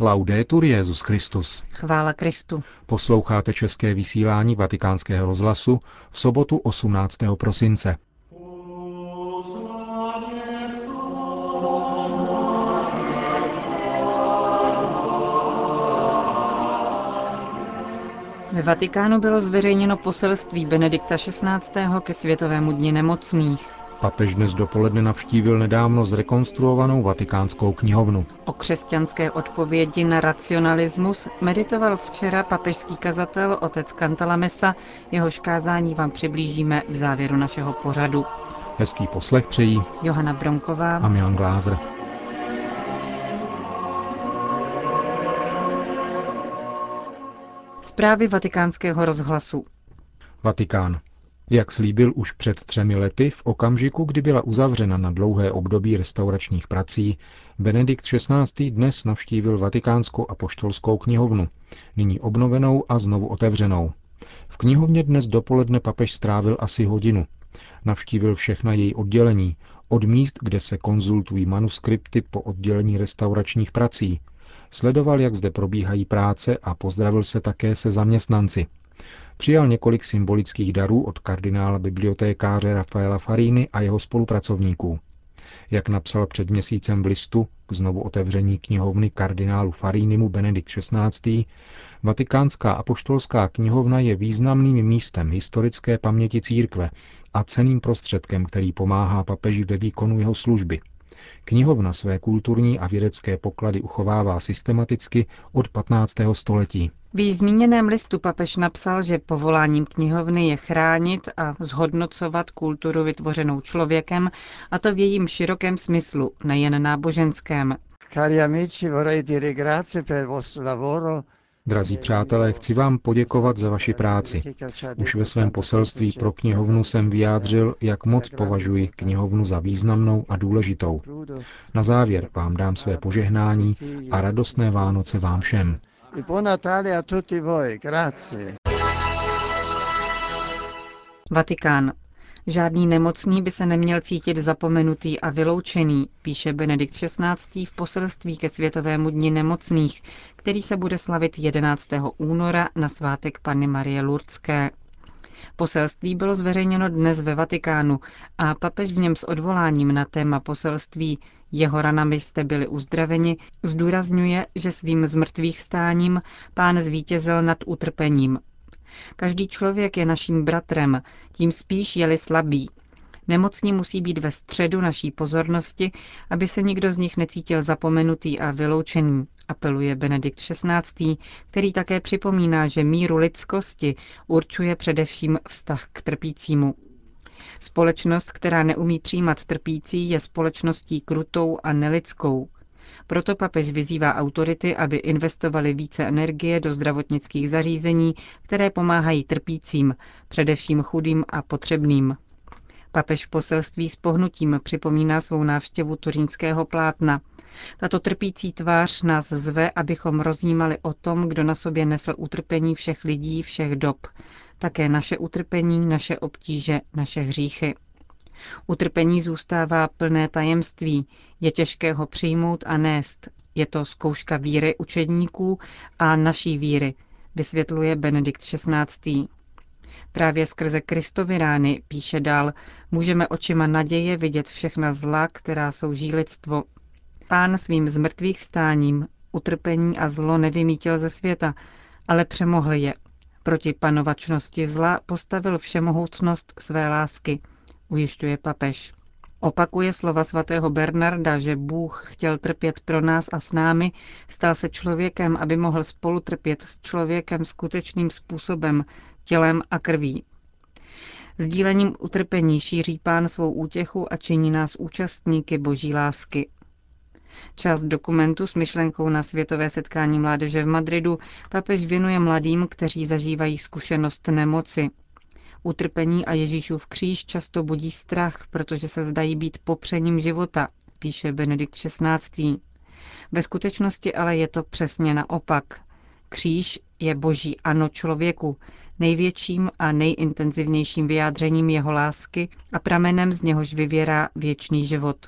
Laudetur Jezus Christus. Chvála Kristu. Posloucháte české vysílání Vatikánského rozhlasu v sobotu 18. prosince. Ve Vatikánu bylo zveřejněno poselství Benedikta XVI. ke Světovému dni nemocných. Papež dnes dopoledne navštívil nedávno zrekonstruovanou vatikánskou knihovnu. O křesťanské odpovědi na racionalismus meditoval včera papežský kazatel otec Cantalamessa, jehož kázání vám přiblížíme v závěru našeho pořadu. Hezký poslech přejí Johana Bronková a Milan Glázer. Zprávy vatikánského rozhlasu. Vatikán. Jak slíbil už před třemi lety, v okamžiku, kdy byla uzavřena na dlouhé období restauračních prací, Benedikt XVI. dnes navštívil Vatikánskou apoštolskou knihovnu, nyní obnovenou a znovu otevřenou. V knihovně dnes dopoledne papež strávil asi hodinu. Navštívil všechna její oddělení, od míst, kde se konzultují manuskripty po oddělení restauračních prací. Sledoval, jak zde probíhají práce a pozdravil se také se zaměstnanci. Přijal několik symbolických darů od kardinála bibliotékáře Rafaela Farini a jeho spolupracovníků. Jak napsal před měsícem v listu k znovu otevření knihovny kardinálu Farinimu Benedikt XVI., Vatikánská apoštolská knihovna je významným místem historické paměti církve a ceným prostředkem, který pomáhá papeži ve výkonu jeho služby. Knihovna své kulturní a vědecké poklady uchovává systematicky od 15. století. V již zmíněném listu papež napsal, že povoláním knihovny je chránit a zhodnocovat kulturu vytvořenou člověkem, a to v jejím širokém smyslu, nejen náboženském. Cari amici, vorrei dire grazie per il vostro lavoro Drazí přátelé, chci vám poděkovat za vaši práci. Už ve svém poselství pro knihovnu jsem vyjádřil, jak moc považuji knihovnu za významnou a důležitou. Na závěr vám dám své požehnání a radostné Vánoce vám všem. Vatikán. Žádný nemocný by se neměl cítit zapomenutý a vyloučený, píše Benedikt XVI. v poselství ke Světovému dni nemocných, který se bude slavit 11. února na svátek Panny Marie Lurdské. Poselství bylo zveřejněno dnes ve Vatikánu a papež v něm s odvoláním na téma poselství jeho ranami jste byli uzdraveni, zdůrazňuje, že svým zmrtvých vstáním pán zvítězil nad utrpením, Každý člověk je naším bratrem, tím spíš je-li slabý. Nemocní musí být ve středu naší pozornosti, aby se nikdo z nich necítil zapomenutý a vyloučený, apeluje Benedikt XVI., který také připomíná, že míru lidskosti určuje především vztah k trpícímu. Společnost, která neumí přijímat trpící, je společností krutou a nelidskou. Proto papež vyzývá autority, aby investovali více energie do zdravotnických zařízení, které pomáhají trpícím, především chudým a potřebným. Papež v poselství s pohnutím připomíná svou návštěvu turínského plátna. Tato trpící tvář nás zve, abychom rozjímali o tom, kdo na sobě nesl utrpení všech lidí, všech dob. Také naše utrpení, naše obtíže, naše hříchy. Utrpení zůstává plné tajemství, je těžké ho přijmout a nést. Je to zkouška víry učedníků a naší víry, vysvětluje Benedikt XVI. Právě skrze Kristovy rány, píše dál, můžeme očima naděje vidět všechna zla, která jsou lidstvo. Pán svým zmrtvých vstáním utrpení a zlo nevymítil ze světa, ale přemohl je. Proti panovačnosti zla postavil všemohoucnost své lásky – ujišťuje papež. Opakuje slova svatého Bernarda, že Bůh chtěl trpět pro nás a s námi, stal se člověkem, aby mohl spolu trpět s člověkem skutečným způsobem, tělem a krví. Sdílením utrpení šíří pán svou útěchu a činí nás účastníky boží lásky. Část dokumentu s myšlenkou na světové setkání mládeže v Madridu papež věnuje mladým, kteří zažívají zkušenost nemoci, Utrpení a Ježíšův kříž často budí strach, protože se zdají být popřením života, píše Benedikt XVI. Ve skutečnosti ale je to přesně naopak. Kříž je boží ano člověku, největším a nejintenzivnějším vyjádřením jeho lásky a pramenem z něhož vyvěrá věčný život.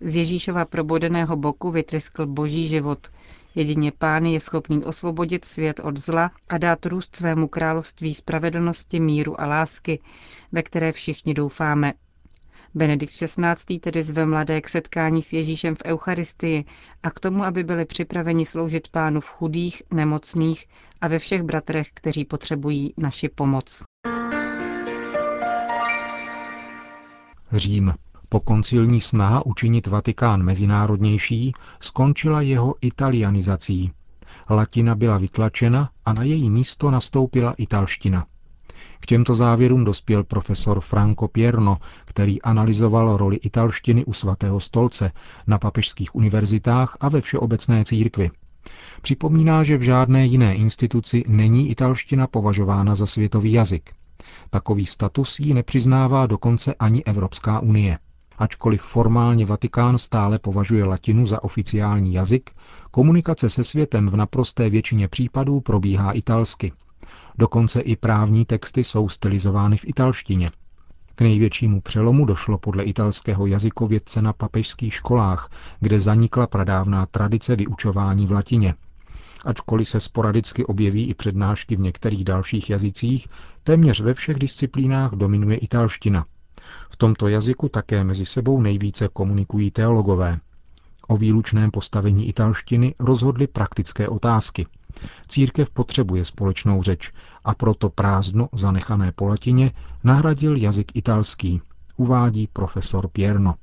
Z Ježíšova probodeného boku vytryskl boží život, Jedině pán je schopný osvobodit svět od zla a dát růst svému království spravedlnosti, míru a lásky, ve které všichni doufáme. Benedikt XVI. tedy zve mladé k setkání s Ježíšem v Eucharistii a k tomu, aby byli připraveni sloužit pánu v chudých, nemocných a ve všech bratrech, kteří potřebují naši pomoc. Řím. Po koncilní snaha učinit Vatikán mezinárodnější skončila jeho italianizací. Latina byla vytlačena a na její místo nastoupila italština. K těmto závěrům dospěl profesor Franco Pierno, který analyzoval roli italštiny u svatého stolce na papežských univerzitách a ve všeobecné církvi. Připomíná, že v žádné jiné instituci není italština považována za světový jazyk. Takový status ji nepřiznává dokonce ani Evropská unie. Ačkoliv formálně Vatikán stále považuje latinu za oficiální jazyk, komunikace se světem v naprosté většině případů probíhá italsky. Dokonce i právní texty jsou stylizovány v italštině. K největšímu přelomu došlo podle italského jazykovědce na papežských školách, kde zanikla pradávná tradice vyučování v latině. Ačkoliv se sporadicky objeví i přednášky v některých dalších jazycích, téměř ve všech disciplínách dominuje italština. V tomto jazyku také mezi sebou nejvíce komunikují teologové. O výlučném postavení italštiny rozhodly praktické otázky. Církev potřebuje společnou řeč a proto prázdno zanechané po latině nahradil jazyk italský, uvádí profesor Pierno.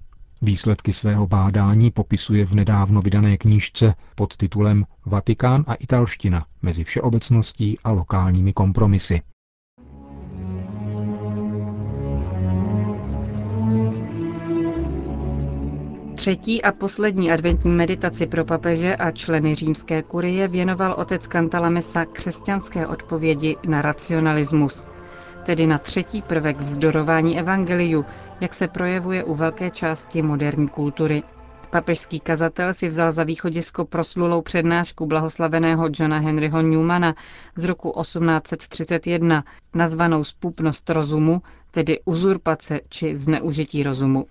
Výsledky svého bádání popisuje v nedávno vydané knížce pod titulem Vatikán a italština mezi všeobecností a lokálními kompromisy. Třetí a poslední adventní meditaci pro papeže a členy římské kurie věnoval otec Cantalamessa křesťanské odpovědi na racionalismus, tedy na třetí prvek vzdorování evangeliu, jak se projevuje u velké části moderní kultury. Papežský kazatel si vzal za východisko proslulou přednášku blahoslaveného Johna Henryho Newmana z roku 1831, nazvanou Spupnost rozumu, tedy uzurpace či zneužití rozumu.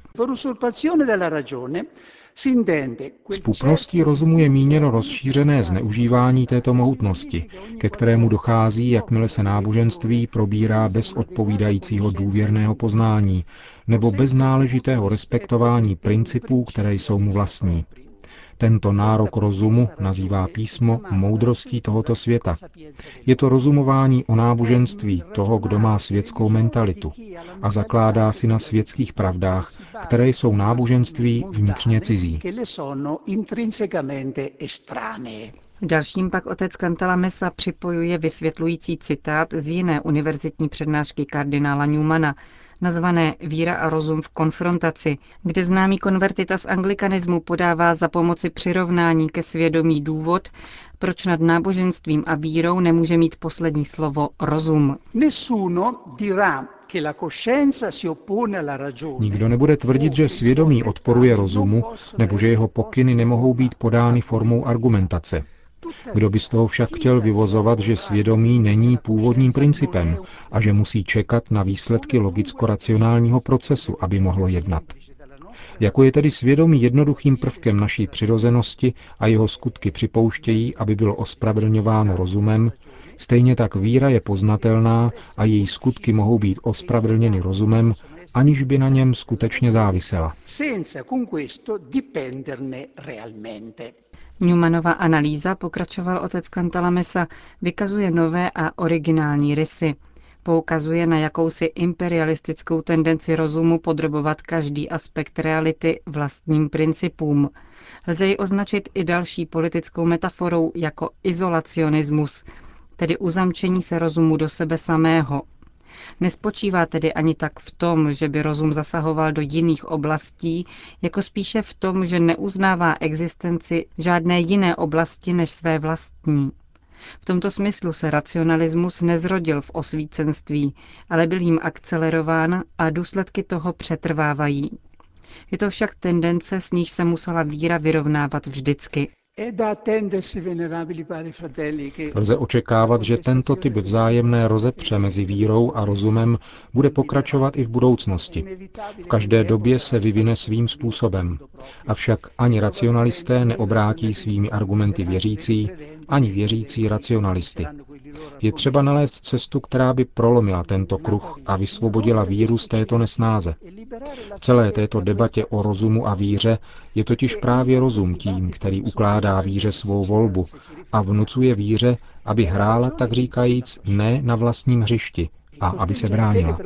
Spupností rozumu je míněno rozšířené zneužívání této mohutnosti, ke kterému dochází, jakmile se náboženství probírá bez odpovídajícího důvěrného poznání nebo bez náležitého respektování principů, které jsou mu vlastní. Tento nárok rozumu nazývá písmo moudrostí tohoto světa. Je to rozumování o náboženství toho, kdo má světskou mentalitu a zakládá si na světských pravdách, které jsou náboženství vnitřně cizí. Dalším pak otec Kantala Mesa připojuje vysvětlující citát z jiné univerzitní přednášky kardinála Newmana, nazvané Víra a rozum v konfrontaci, kde známý konvertita z anglikanismu podává za pomoci přirovnání ke svědomí důvod, proč nad náboženstvím a vírou nemůže mít poslední slovo rozum. Nikdo nebude tvrdit, že svědomí odporuje rozumu, nebo že jeho pokyny nemohou být podány formou argumentace. Kdo by z toho však chtěl vyvozovat, že svědomí není původním principem a že musí čekat na výsledky logicko-racionálního procesu, aby mohlo jednat. Jako je tedy svědomí jednoduchým prvkem naší přirozenosti a jeho skutky připouštějí, aby bylo ospravedlňováno rozumem, stejně tak víra je poznatelná a její skutky mohou být ospravedlněny rozumem, aniž by na něm skutečně závisela. Newmanova analýza, pokračoval otec Kantalamesa, vykazuje nové a originální rysy. Poukazuje na jakousi imperialistickou tendenci rozumu podrobovat každý aspekt reality vlastním principům. Lze ji označit i další politickou metaforou jako izolacionismus, tedy uzamčení se rozumu do sebe samého, Nespočívá tedy ani tak v tom, že by rozum zasahoval do jiných oblastí, jako spíše v tom, že neuznává existenci žádné jiné oblasti než své vlastní. V tomto smyslu se racionalismus nezrodil v osvícenství, ale byl jim akcelerován a důsledky toho přetrvávají. Je to však tendence, s níž se musela víra vyrovnávat vždycky. Lze očekávat, že tento typ vzájemné rozepře mezi vírou a rozumem bude pokračovat i v budoucnosti. V každé době se vyvine svým způsobem. Avšak ani racionalisté neobrátí svými argumenty věřící, ani věřící racionalisty. Je třeba nalézt cestu, která by prolomila tento kruh a vysvobodila víru z této nesnáze. V celé této debatě o rozumu a víře je totiž právě rozum tím, který ukládá víře svou volbu a vnucuje víře, aby hrála, tak říkajíc, ne na vlastním hřišti, a aby se bránila.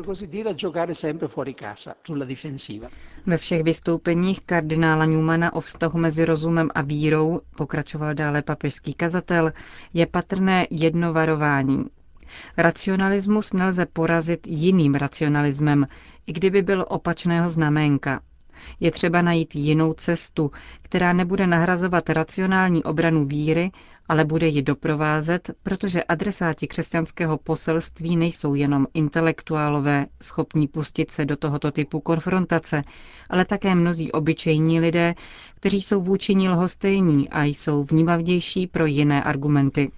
Ve všech vystoupeních kardinála Newmana o vztahu mezi rozumem a vírou, pokračoval dále papežský kazatel, je patrné jedno varování. Racionalismus nelze porazit jiným racionalismem, i kdyby byl opačného znaménka. Je třeba najít jinou cestu, která nebude nahrazovat racionální obranu víry, ale bude ji doprovázet, protože adresáti křesťanského poselství nejsou jenom intelektuálové, schopní pustit se do tohoto typu konfrontace, ale také mnozí obyčejní lidé, kteří jsou vůči ní lhostejní a jsou vnímavější pro jiné argumenty.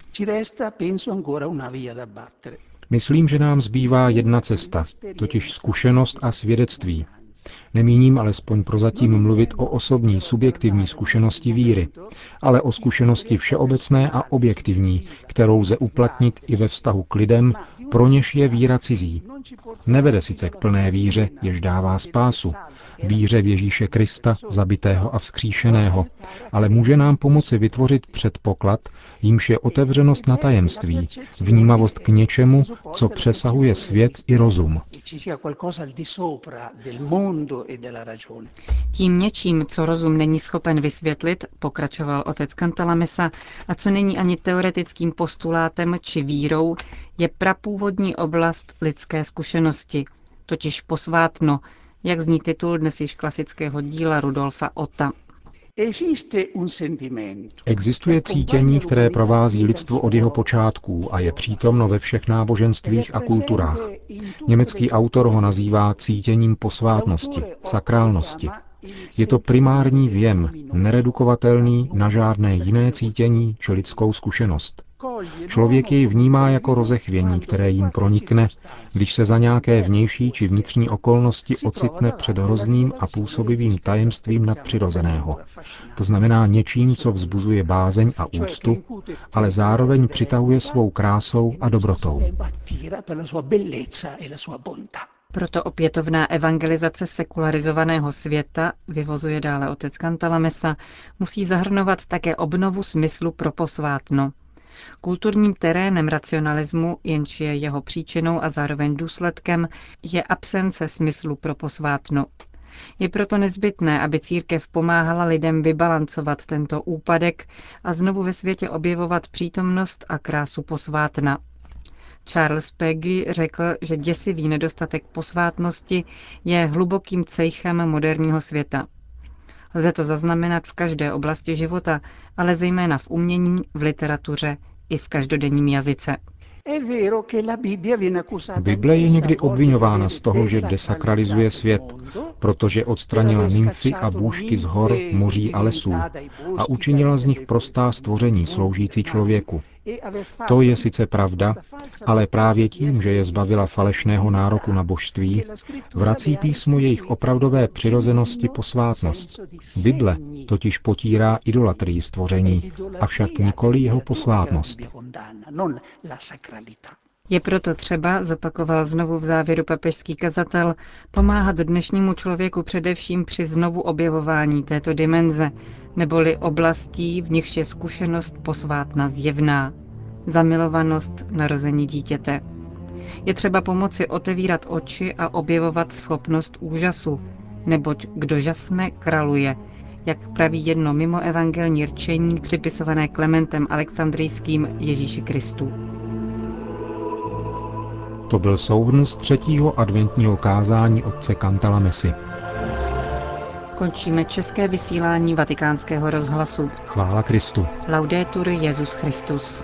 Myslím, že nám zbývá jedna cesta, totiž zkušenost a svědectví, Nemíním alespoň prozatím mluvit o osobní, subjektivní zkušenosti víry, ale o zkušenosti všeobecné a objektivní, kterou lze uplatnit i ve vztahu k lidem, pro něž je víra cizí. Nevede sice k plné víře, jež dává spásu, víře v Ježíše Krista, zabitého a vzkříšeného, ale může nám pomoci vytvořit předpoklad, jímž je otevřenost na tajemství, vnímavost k něčemu, co přesahuje svět i rozum. Tím něčím, co rozum není schopen vysvětlit, pokračoval otec Cantalamessa, a co není ani teoretickým postulátem či vírou, je prapůvodní oblast lidské zkušenosti, totiž posvátno, jak zní titul dnes již klasického díla Rudolfa Ota. Existuje cítění, které provází lidstvo od jeho počátků a je přítomno ve všech náboženstvích a kulturách. Německý autor ho nazývá cítěním posvátnosti, sakrálnosti. Je to primární věm, neredukovatelný na žádné jiné cítění či lidskou zkušenost. Člověk jej vnímá jako rozechvění, které jim pronikne, když se za nějaké vnější či vnitřní okolnosti ocitne před hrozným a působivým tajemstvím nadpřirozeného. To znamená něčím, co vzbuzuje bázeň a úctu, ale zároveň přitahuje svou krásou a dobrotou. Proto opětovná evangelizace sekularizovaného světa, vyvozuje dále otec Kantalamesa, musí zahrnovat také obnovu smyslu pro posvátno, Kulturním terénem racionalismu, jenž je jeho příčinou a zároveň důsledkem, je absence smyslu pro posvátno. Je proto nezbytné, aby církev pomáhala lidem vybalancovat tento úpadek a znovu ve světě objevovat přítomnost a krásu posvátna. Charles Peggy řekl, že děsivý nedostatek posvátnosti je hlubokým cejchem moderního světa. Lze to zaznamenat v každé oblasti života, ale zejména v umění, v literatuře i v každodenním jazyce. Bible je někdy obvinována z toho, že desakralizuje svět, protože odstranila nymfy a bůžky z hor, moří a lesů a učinila z nich prostá stvoření sloužící člověku. To je sice pravda, ale právě tím, že je zbavila falešného nároku na božství, vrací písmo jejich opravdové přirozenosti posvátnost. Bible totiž potírá idolatrii stvoření, avšak nikoli jeho posvátnost. Je proto třeba, zopakoval znovu v závěru papežský kazatel, pomáhat dnešnímu člověku především při znovu objevování této dimenze, neboli oblastí, v nichž je zkušenost posvátna zjevná. Zamilovanost narození dítěte. Je třeba pomoci otevírat oči a objevovat schopnost úžasu, neboť kdo žasne, kraluje, jak praví jedno mimo evangelní rčení připisované Klementem Alexandrijským Ježíši Kristu. To byl souhrn z třetího adventního kázání otce Mesy. Končíme české vysílání vatikánského rozhlasu. Chvála Kristu. Laudetur Jezus Christus.